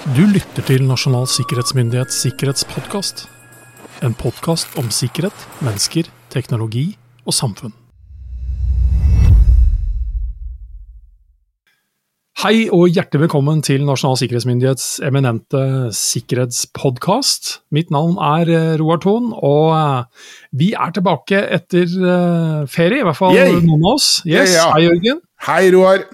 Du lytter til Nasjonal sikkerhetsmyndighets sikkerhetspodkast. En podkast om sikkerhet, mennesker, teknologi og samfunn. Hei og hjertelig velkommen til Nasjonal sikkerhetsmyndighets eminente sikkerhetspodkast. Mitt navn er eh, Roar Thon, og eh, vi er tilbake etter eh, ferie, i hvert fall Yay! noen av oss. Yes, Ja, ja. Hei, Jørgen. Hei, Roar.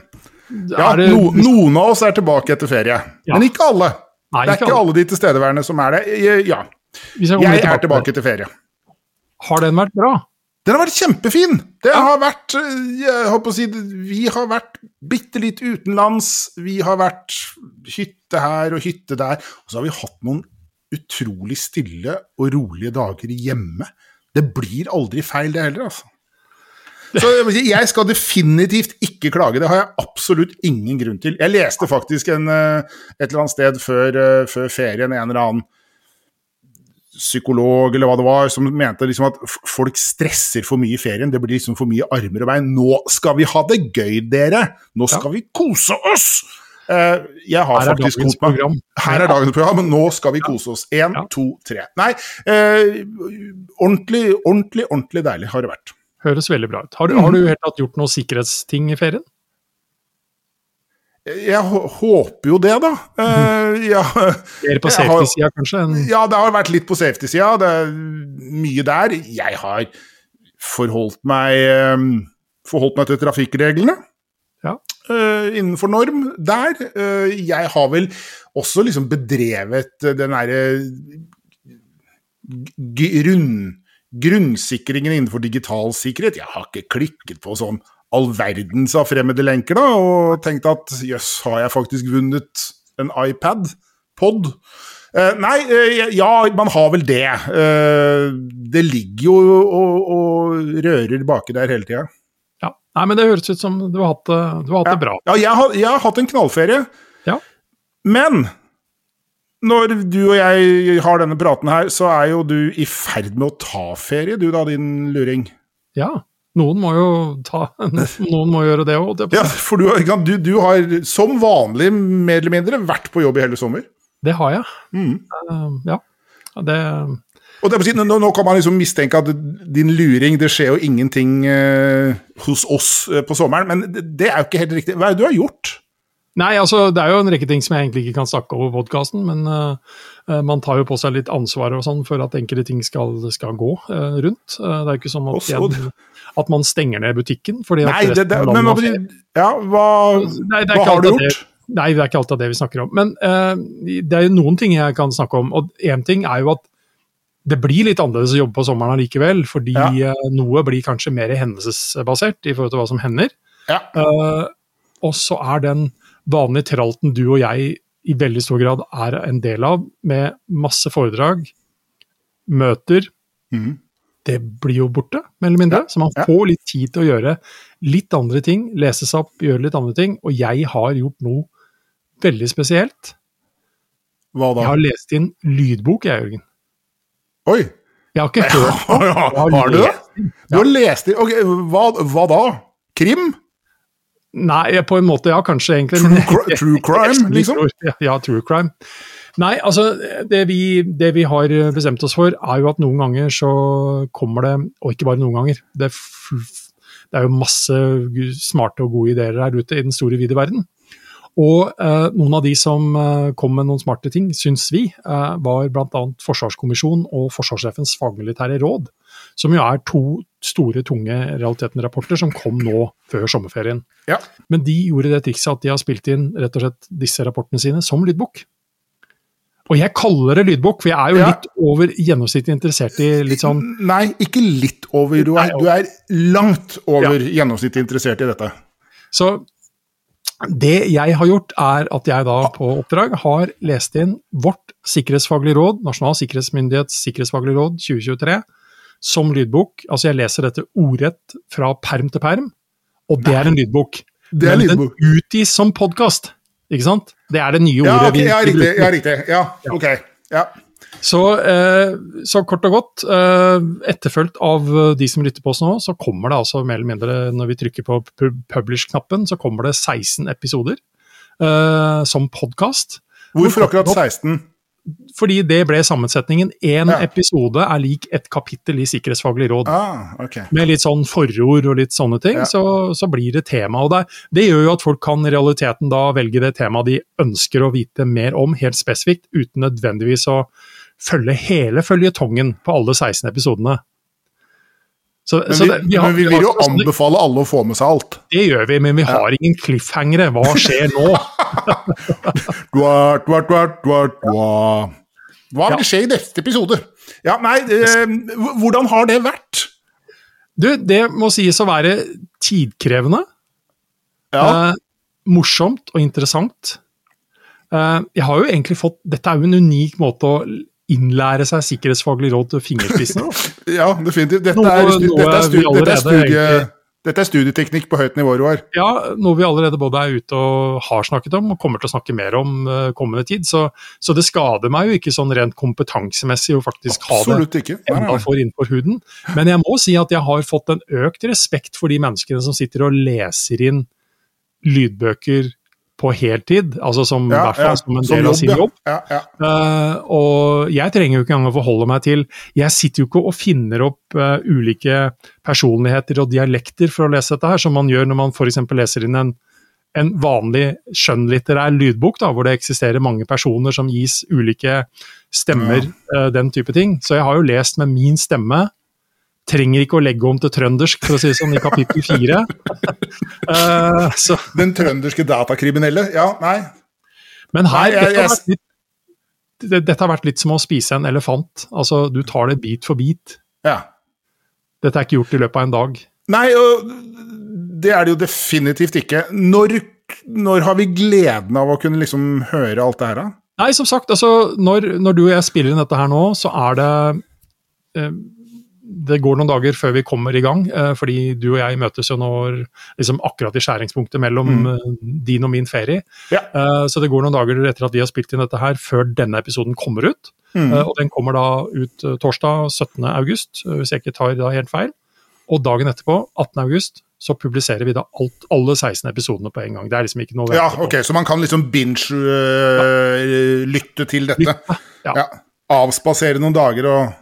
Ja, det- no, noen av oss er tilbake etter ferie, Ja. men ikke alle. Nei, det er ikke alle de tilstedeværende som er det. Jeg- Ja, skal jeg tilbake. er tilbake etter ferie. Har den vært bra? Den har vært kjempefin! Det har vært eh, jeg håper å si, Vi har vært bitte litt utenlands. Vi har vært hytte her og hytte der. Og så har vi hatt noen utrolig stille og rolige dager hjemme. Det blir aldri feil, det heller, altså. Så jeg skal definitivt ikke klage, det har jeg absolutt ingen grunn til. Jeg leste faktisk en, eh, et eller annet sted før, eh, før ferien en eller annen psykolog eller hva det var, som mente liksom at folk stresser for mye i ferien. Det blir liksom for mye armer og bein. Nå skal vi ha det gøy, dere! Nå skal vi kose oss! Eh, jeg har Her er faktisk dagens program. Her er dagens program, men nå skal vi kose oss. Én, Ja. to, tre. Nei, ordentlig, ordentlig, ordentlig deilig har det vært. Høres veldig bra ut. Har du, har du helt tatt gjort noen sikkerhetsting i ferien? Jeg håper jo det, da. Uh, ja, Mer på safety-sida, kanskje? ja, det har vært litt på safety-sida. Det er mye der. Jeg har forholdt meg, eh, forholdt meg til trafikkreglene. Ja. Uh, innenfor norm der. Uh, jeg har vel også liksom bedrevet den derre grunn, grunnsikringen innenfor digital sikkerhet. Jeg har ikke klikket på sånn all verdens av fremmede lenker, da, og tenkt at jøss, har jeg faktisk vunnet en iPad? Pod? Eh, nei, eh, ja, man har vel det. Eh, det ligger jo og, og rører baki der hele tida. Ja. Nei, men det høres ut som du har hatt, det- du har hatt det bra. Ja, jeg har, jeg har hatt en knallferie. Ja. Men når du og jeg har denne praten her, så er jo du i ferd med å ta ferie, du da, din luring. Ja. Noen må jo ta Noen må gjøre det òg. Ja, for du, har- du, du har som vanlig, mer eller mindre, vært på jobb i hele sommer. Det har jeg. Mm. Uh, ja. Det Og det, er på nå, nå kan man liksom mistenke at din luring, det skjer jo ingenting uh, hos oss uh, på sommeren, men det, det er jo ikke helt riktig. Hva er det du har gjort? Nei, altså, det er jo en rekke ting som jeg egentlig ikke kan snakke over podkasten, men uh, man tar jo på seg litt ansvar og sånn for at enkelte ting skal, skal gå uh, rundt. Uh, det er jo ikke sånn at, igjen, at man stenger ned butikken. fordi Nei, det, det, men, men ja, hva, Nei, hva har du gjort? det-? Nei, det er ikke alt av det vi snakker om. Men det er jo noen ting jeg kan snakke om. Og én ting er jo at det blir litt annerledes å jobbe på sommeren allikevel, fordi Ja. noe blir kanskje mer hendelsesbasert i forhold til hva som hender. Ja. Og så er den vanlige tralten du og jeg i veldig stor grad er en del av, med masse foredrag, møter, mm. det blir jo borte, mer eller mindre. Så man Ja. får litt tid til å gjøre litt andre ting, lese seg opp, gjøre litt andre ting. Og jeg har gjort noe veldig spesielt. Hva da? Jeg har lest inn lydbok, jeg, Jørgen. Oi! Jeg har ikke hørt på, Har du det? Du har lest inn Ok, hva, hva da? Krim? Nei, på en måte, ja, kanskje egentlig. True, cri- true crime, liksom? Ja, ja, true crime. Nei, altså, det vi, det vi har bestemt oss for, er jo at noen ganger så kommer det, og ikke bare noen ganger, det, er det er jo masse smarte og gode ideer der ute i den store, vide verden. Og eh, noen av de som eh, kom med noen smarte ting, syns vi, eh, var bl.a. Forsvarskommisjonen og forsvarssjefens fagmilitære råd, som jo er to store, tunge realiteten-rapporter som kom nå før sommerferien. Ja. Men de gjorde det trikset at de har spilt inn rett og slett disse rapportene sine som lydbok. Og jeg kaller det lydbok, for jeg er jo Ja. litt over gjennomsnittet interessert i litt sånn Nei, ikke litt over. Du er, du er langt over gjennomsnittet interessert i dette. Så det jeg har gjort, er at jeg da på oppdrag har lest inn vårt sikkerhetsfaglige råd, Nasjonal sikkerhetsmyndighets sikkerhetsfaglige råd 2023, som lydbok. Altså jeg leser dette ordrett fra perm til perm, og det er en lydbok. Det er Men lydbok. den utgis som podkast, ikke sant? Det er det nye Ja, ordet ok, ja, vi riktig. bruker. Ja, riktig. Ja, ok. Ja. Så, eh, så kort og godt, eh, etterfulgt av de som lytter på oss nå, så kommer det altså mer eller mindre, når vi trykker på publish-knappen, så kommer det 16 episoder eh, som podkast. Hvorfor akkurat 16? Fordi det ble sammensetningen. Én Ja. episode er lik et kapittel i Sikkerhetsfaglig råd. Ah, okay. Med litt sånn forord og litt sånne ting, Ja. så, så blir det tema. Og det, det gjør jo at folk kan i realiteten da velge det temaet de ønsker å vite mer om, helt spesifikt, uten nødvendigvis å følge hele føljetongen på alle 16 episodene. Så, Men så vi, det, vi har- men vi vi vil jo anbefale alle å få med seg alt. Det gjør vi, men vi har ingen cliffhangere. Hva skjer nå? Dua, dua, dua, dua, dua. Hva vil skje i neste episode? Ja, nei, eh, hvordan har det vært? Du, det må sies å være tidkrevende. Ja, Eh, morsomt og interessant. Eh, jeg har jo egentlig fått Dette er jo en unik måte å innlære seg sikkerhetsfaglig råd til fingerspissene. ja definitivt. Dette er, noe dette er, stu, dette er, studie, dette er studieteknikk på høyt nivå, Roar. Ja, noe vi allerede både er ute og har snakket om, og kommer til å snakke mer om uh, kommende tid. Så, så det skader meg jo ikke sånn rent kompetansemessig å faktisk ha det ikke. Enda for innenfor huden. Men jeg må si at jeg har fått en økt respekt for de menneskene som sitter og leser inn lydbøker på heltid, altså som, Ja, hvert fall ja, som en som del av sin jobb. Ja. Eh, og jeg trenger jo ikke engang å forholde meg til Jeg sitter jo ikke og finner opp uh, ulike personligheter og dialekter for å lese dette her, som man gjør når man f.eks. leser inn en, en vanlig skjønnlitterær lydbok, da, hvor det eksisterer mange personer som gis ulike stemmer, uh, den type ting. Så jeg har jo lest med min stemme. Trenger ikke å legge om til trøndersk, for å si det sånn, i kapittel fire. Uh, Den trønderske datakriminelle? Ja, nei. Men her, Nei, jeg- dette, har vært litt, det, dette har vært litt som å spise en elefant. Altså, du tar det bit for bit. Ja. Dette er ikke gjort i løpet av en dag. Nei, og det er det jo definitivt ikke. Når, når har vi gleden av å kunne liksom høre alt det her, da? Nei, som sagt, altså, når, når du og jeg spiller inn dette her nå, så er det eh, Det går noen dager før vi kommer i gang, eh, fordi du og jeg møtes jo nå liksom akkurat i skjæringspunktet mellom Mm. eh, din og min ferie. Ja. Eh, så det går noen dager etter at vi har spilt inn dette her, før denne episoden kommer ut. Mm. Og den kommer da ut torsdag 17. august, eh, hvis jeg ikke tar da helt feil. Og dagen etterpå, 18. august, så publiserer vi da alt, alle 16 episodene på en gang. Det er liksom ikke noe Ja, ok, så man kan liksom binge-lytte til dette. Ja. Ja. Avspasere noen dager og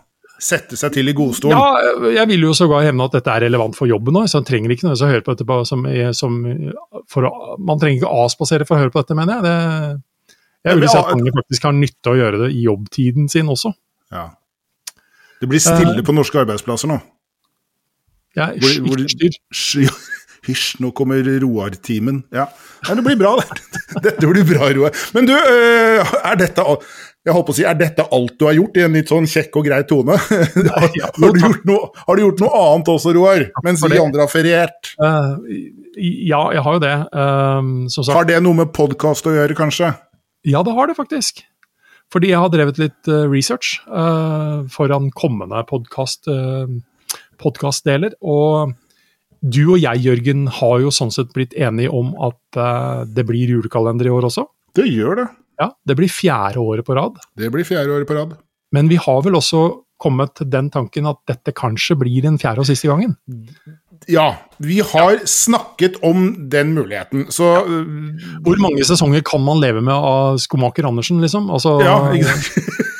sette seg til i godstolen. Ja, jeg vil jo sågar hevne at dette er relevant for jobben òg, så man trenger ikke nødvendigvis å høre på dette på- som, som for Man trenger ikke avspasere for å høre på dette, mener jeg. Det, jeg vil si at mange faktisk har nytte av å gjøre det i jobbtiden sin også. Ja. Det blir stille på norske arbeidsplasser nå. Ja, styr. Hysj, Hysj, nå kommer Roar-timen. Ja. ja, det blir bra, det. Dette blir bra, Roar. Men du, øh, er dette jeg holdt på å si, er dette alt du har gjort i en litt sånn kjekk og grei tone? Har, ja, har, du gjort noe, har du gjort noe annet også, Roar? Mens vi andre har feriert? Uh, ja, jeg har jo det. Um, som sagt, Har det noe med podkast å gjøre, kanskje? Ja, det har det faktisk. Fordi jeg har drevet litt uh, research eh, foran kommende podkast, podkastdeler. og du og jeg, Jørgen, har jo sånn sett blitt enige om at uh, det blir julekalender i år også. Det gjør det. Ja, Det blir fjerde året på rad. Det blir fjerde året på rad. Men vi har vel også kommet til den tanken at dette kanskje blir den fjerde og siste gangen. Ja, vi har snakket om den muligheten, så ja. Hvor mange sesonger kan man leve med av skomaker Andersen, liksom? Altså, Ja,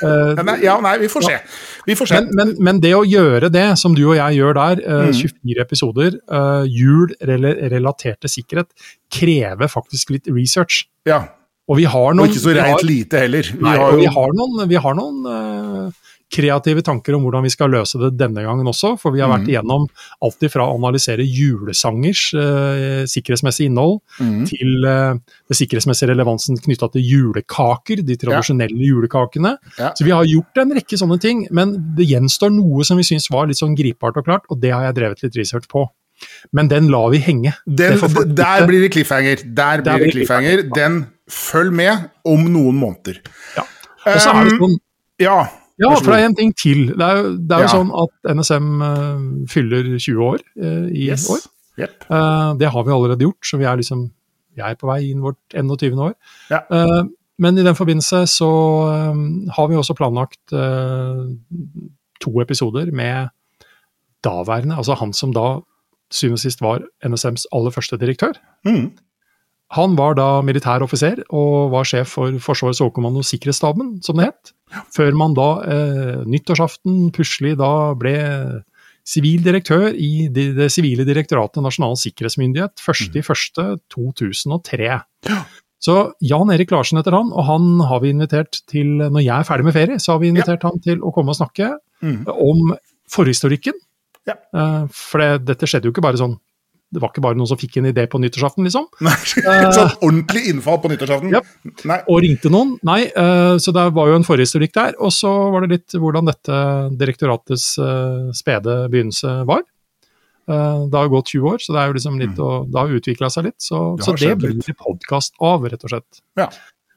eh, Ja, nei, ja, nei, vi får se. Vi får se. Men, men, men det å gjøre det, som du og jeg gjør der, eh, Mm. 24 episoder, uh, jul rela- relatert til sikkerhet, krever faktisk litt research. Ja, Og vi har Og ikke så vi reint lite heller. Vi nei, har jo... vi har noen, vi har noen eh, kreative tanker om hvordan vi skal løse det denne gangen også. For vi har vært Mm. igjennom alt ifra å analysere julesangers eh, sikkerhetsmessige innhold, mm. til eh, det sikkerhetsmessige relevansen knytta til julekaker, de tradisjonelle julekakene. Ja. Så vi har gjort en rekke sånne ting, men det gjenstår noe som vi syns var litt sånn gripbart og klart, og det har jeg drevet litt research på. Men den lar vi henge. Den, der blir det cliffhanger. Der blir det cliffhanger. Den følg med om noen måneder. Ja. Og så er det Um, sånn Ja. Ja, for det er en ting til. Det er det er jo Ja. sånn at NSM uh, fyller 20 år uh, i Yes. år. Yep. Uh, det har vi allerede gjort, så vi er liksom vi er på vei inn vårt 21. år. Ja. Eh, men i den forbindelse så eh, har vi også planlagt eh, to episoder med daværende, altså han som da syvende og sist var NSMs aller første direktør. Mm. Han var da militær offiser og var sjef for Forsvarets overkommando Sikkerhetsstaben, som det het. Før man da eh, nyttårsaften plutselig da ble sivil direktør i det, det sivile direktoratet Nasjonal sikkerhetsmyndighet 1.1.2003. Så Jan Erik Larsen heter han, og han har vi invitert til, når jeg er ferdig med ferie, så har vi invitert han til å komme og snakke Mm. om forhistorikken. Ja. Eh, For det, dette skjedde jo ikke bare sånn Det var ikke bare noen som fikk en idé på nyttårsaften, liksom. Nei, sånn ordentlig innfall på nyttårsaften? Japp. Nei. Og ringte noen. Nei, eh, så det var jo en forhistorikk der. Og så var det litt hvordan dette direktoratets eh, spede begynnelse var. Det har gått 20 år, så det er jo liksom litt, og det har utvikla seg litt. Så Mm. Det så det blir det podkast av, rett og slett. Ja.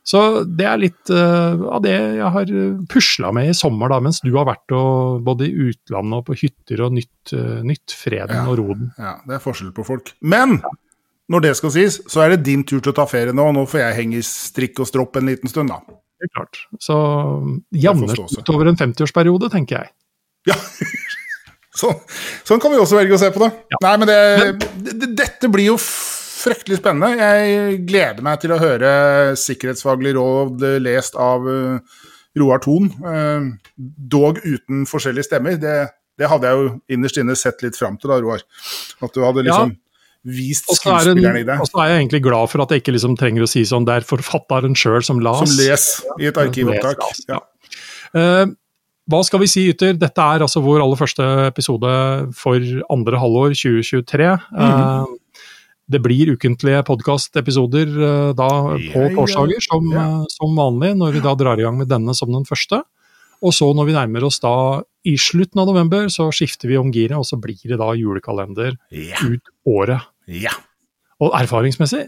Så det er litt uh, av det jeg har pusla med i sommer, da, mens du har vært og, både i utlandet og på hytter og nytt, uh, nytt freden Ja. og roden. Ja, det er forskjell på folk. Men når det skal sies, så er det din tur til å ta ferie nå. Nå får jeg henge i strikk og stropp en liten stund, da. Det er klart. Så jevner det over utover en 50-årsperiode, tenker jeg. Ja. sånn, sånn kan vi også velge å se på det. Nei, men det, det, dette blir jo fryktelig spennende. Jeg gleder meg til å høre sikkerhetsfaglig råd lest av eh, Roar Thon. eh, dog uten forskjellige stemmer. Det, det hadde jeg jo innerst inne sett litt fram til, da, Roar. At du hadde liksom vist Og er, skuespilleren i det- og så er jeg egentlig glad for at jeg ikke liksom trenger å si sånn det er forfatteren sjøl som las. Som les i et arkivopptak. Ja. Eh, hva skal vi si, Ytter? Dette er altså vår aller første episode for andre halvår 2023. Mm. Eh, det blir ukentlige podkastepisoder uh, da på ja, torsdager, som, ja. eh, som vanlig, når vi da drar i gang med denne som den første. Og så når vi nærmer oss da i slutten av november, så skifter vi om giret, og så blir det da julekalender Ja. ut året. ja. Og erfaringsmessig,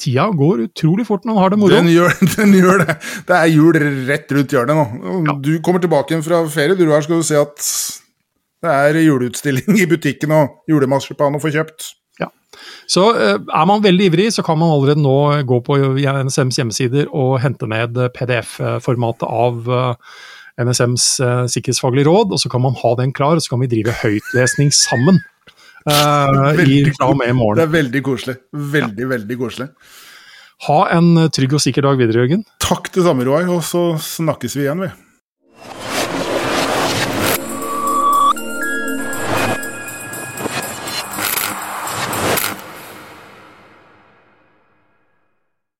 tida går utrolig fort når man har det moro. Den gjør, den gjør det. Det er jul rett rundt hjørnet nå. Du kommer tilbake igjen fra ferie, du her skal du se at det er juleutstilling i butikken og julemarsipan å få kjøpt. Så eh, er man veldig ivrig, så kan man allerede nå gå på NSMs hjemmesider og hente ned PDF-formatet av eh, NSMs eh, sikkerhetsfaglige råd, og så kan man ha den klar, og så kan vi drive høytlesning sammen. eh, i, Det er veldig koselig. Veldig, veldig koselig. Ha en trygg og sikker dag videre, Jørgen. Takk det samme, Roar, og så snakkes vi igjen, vi.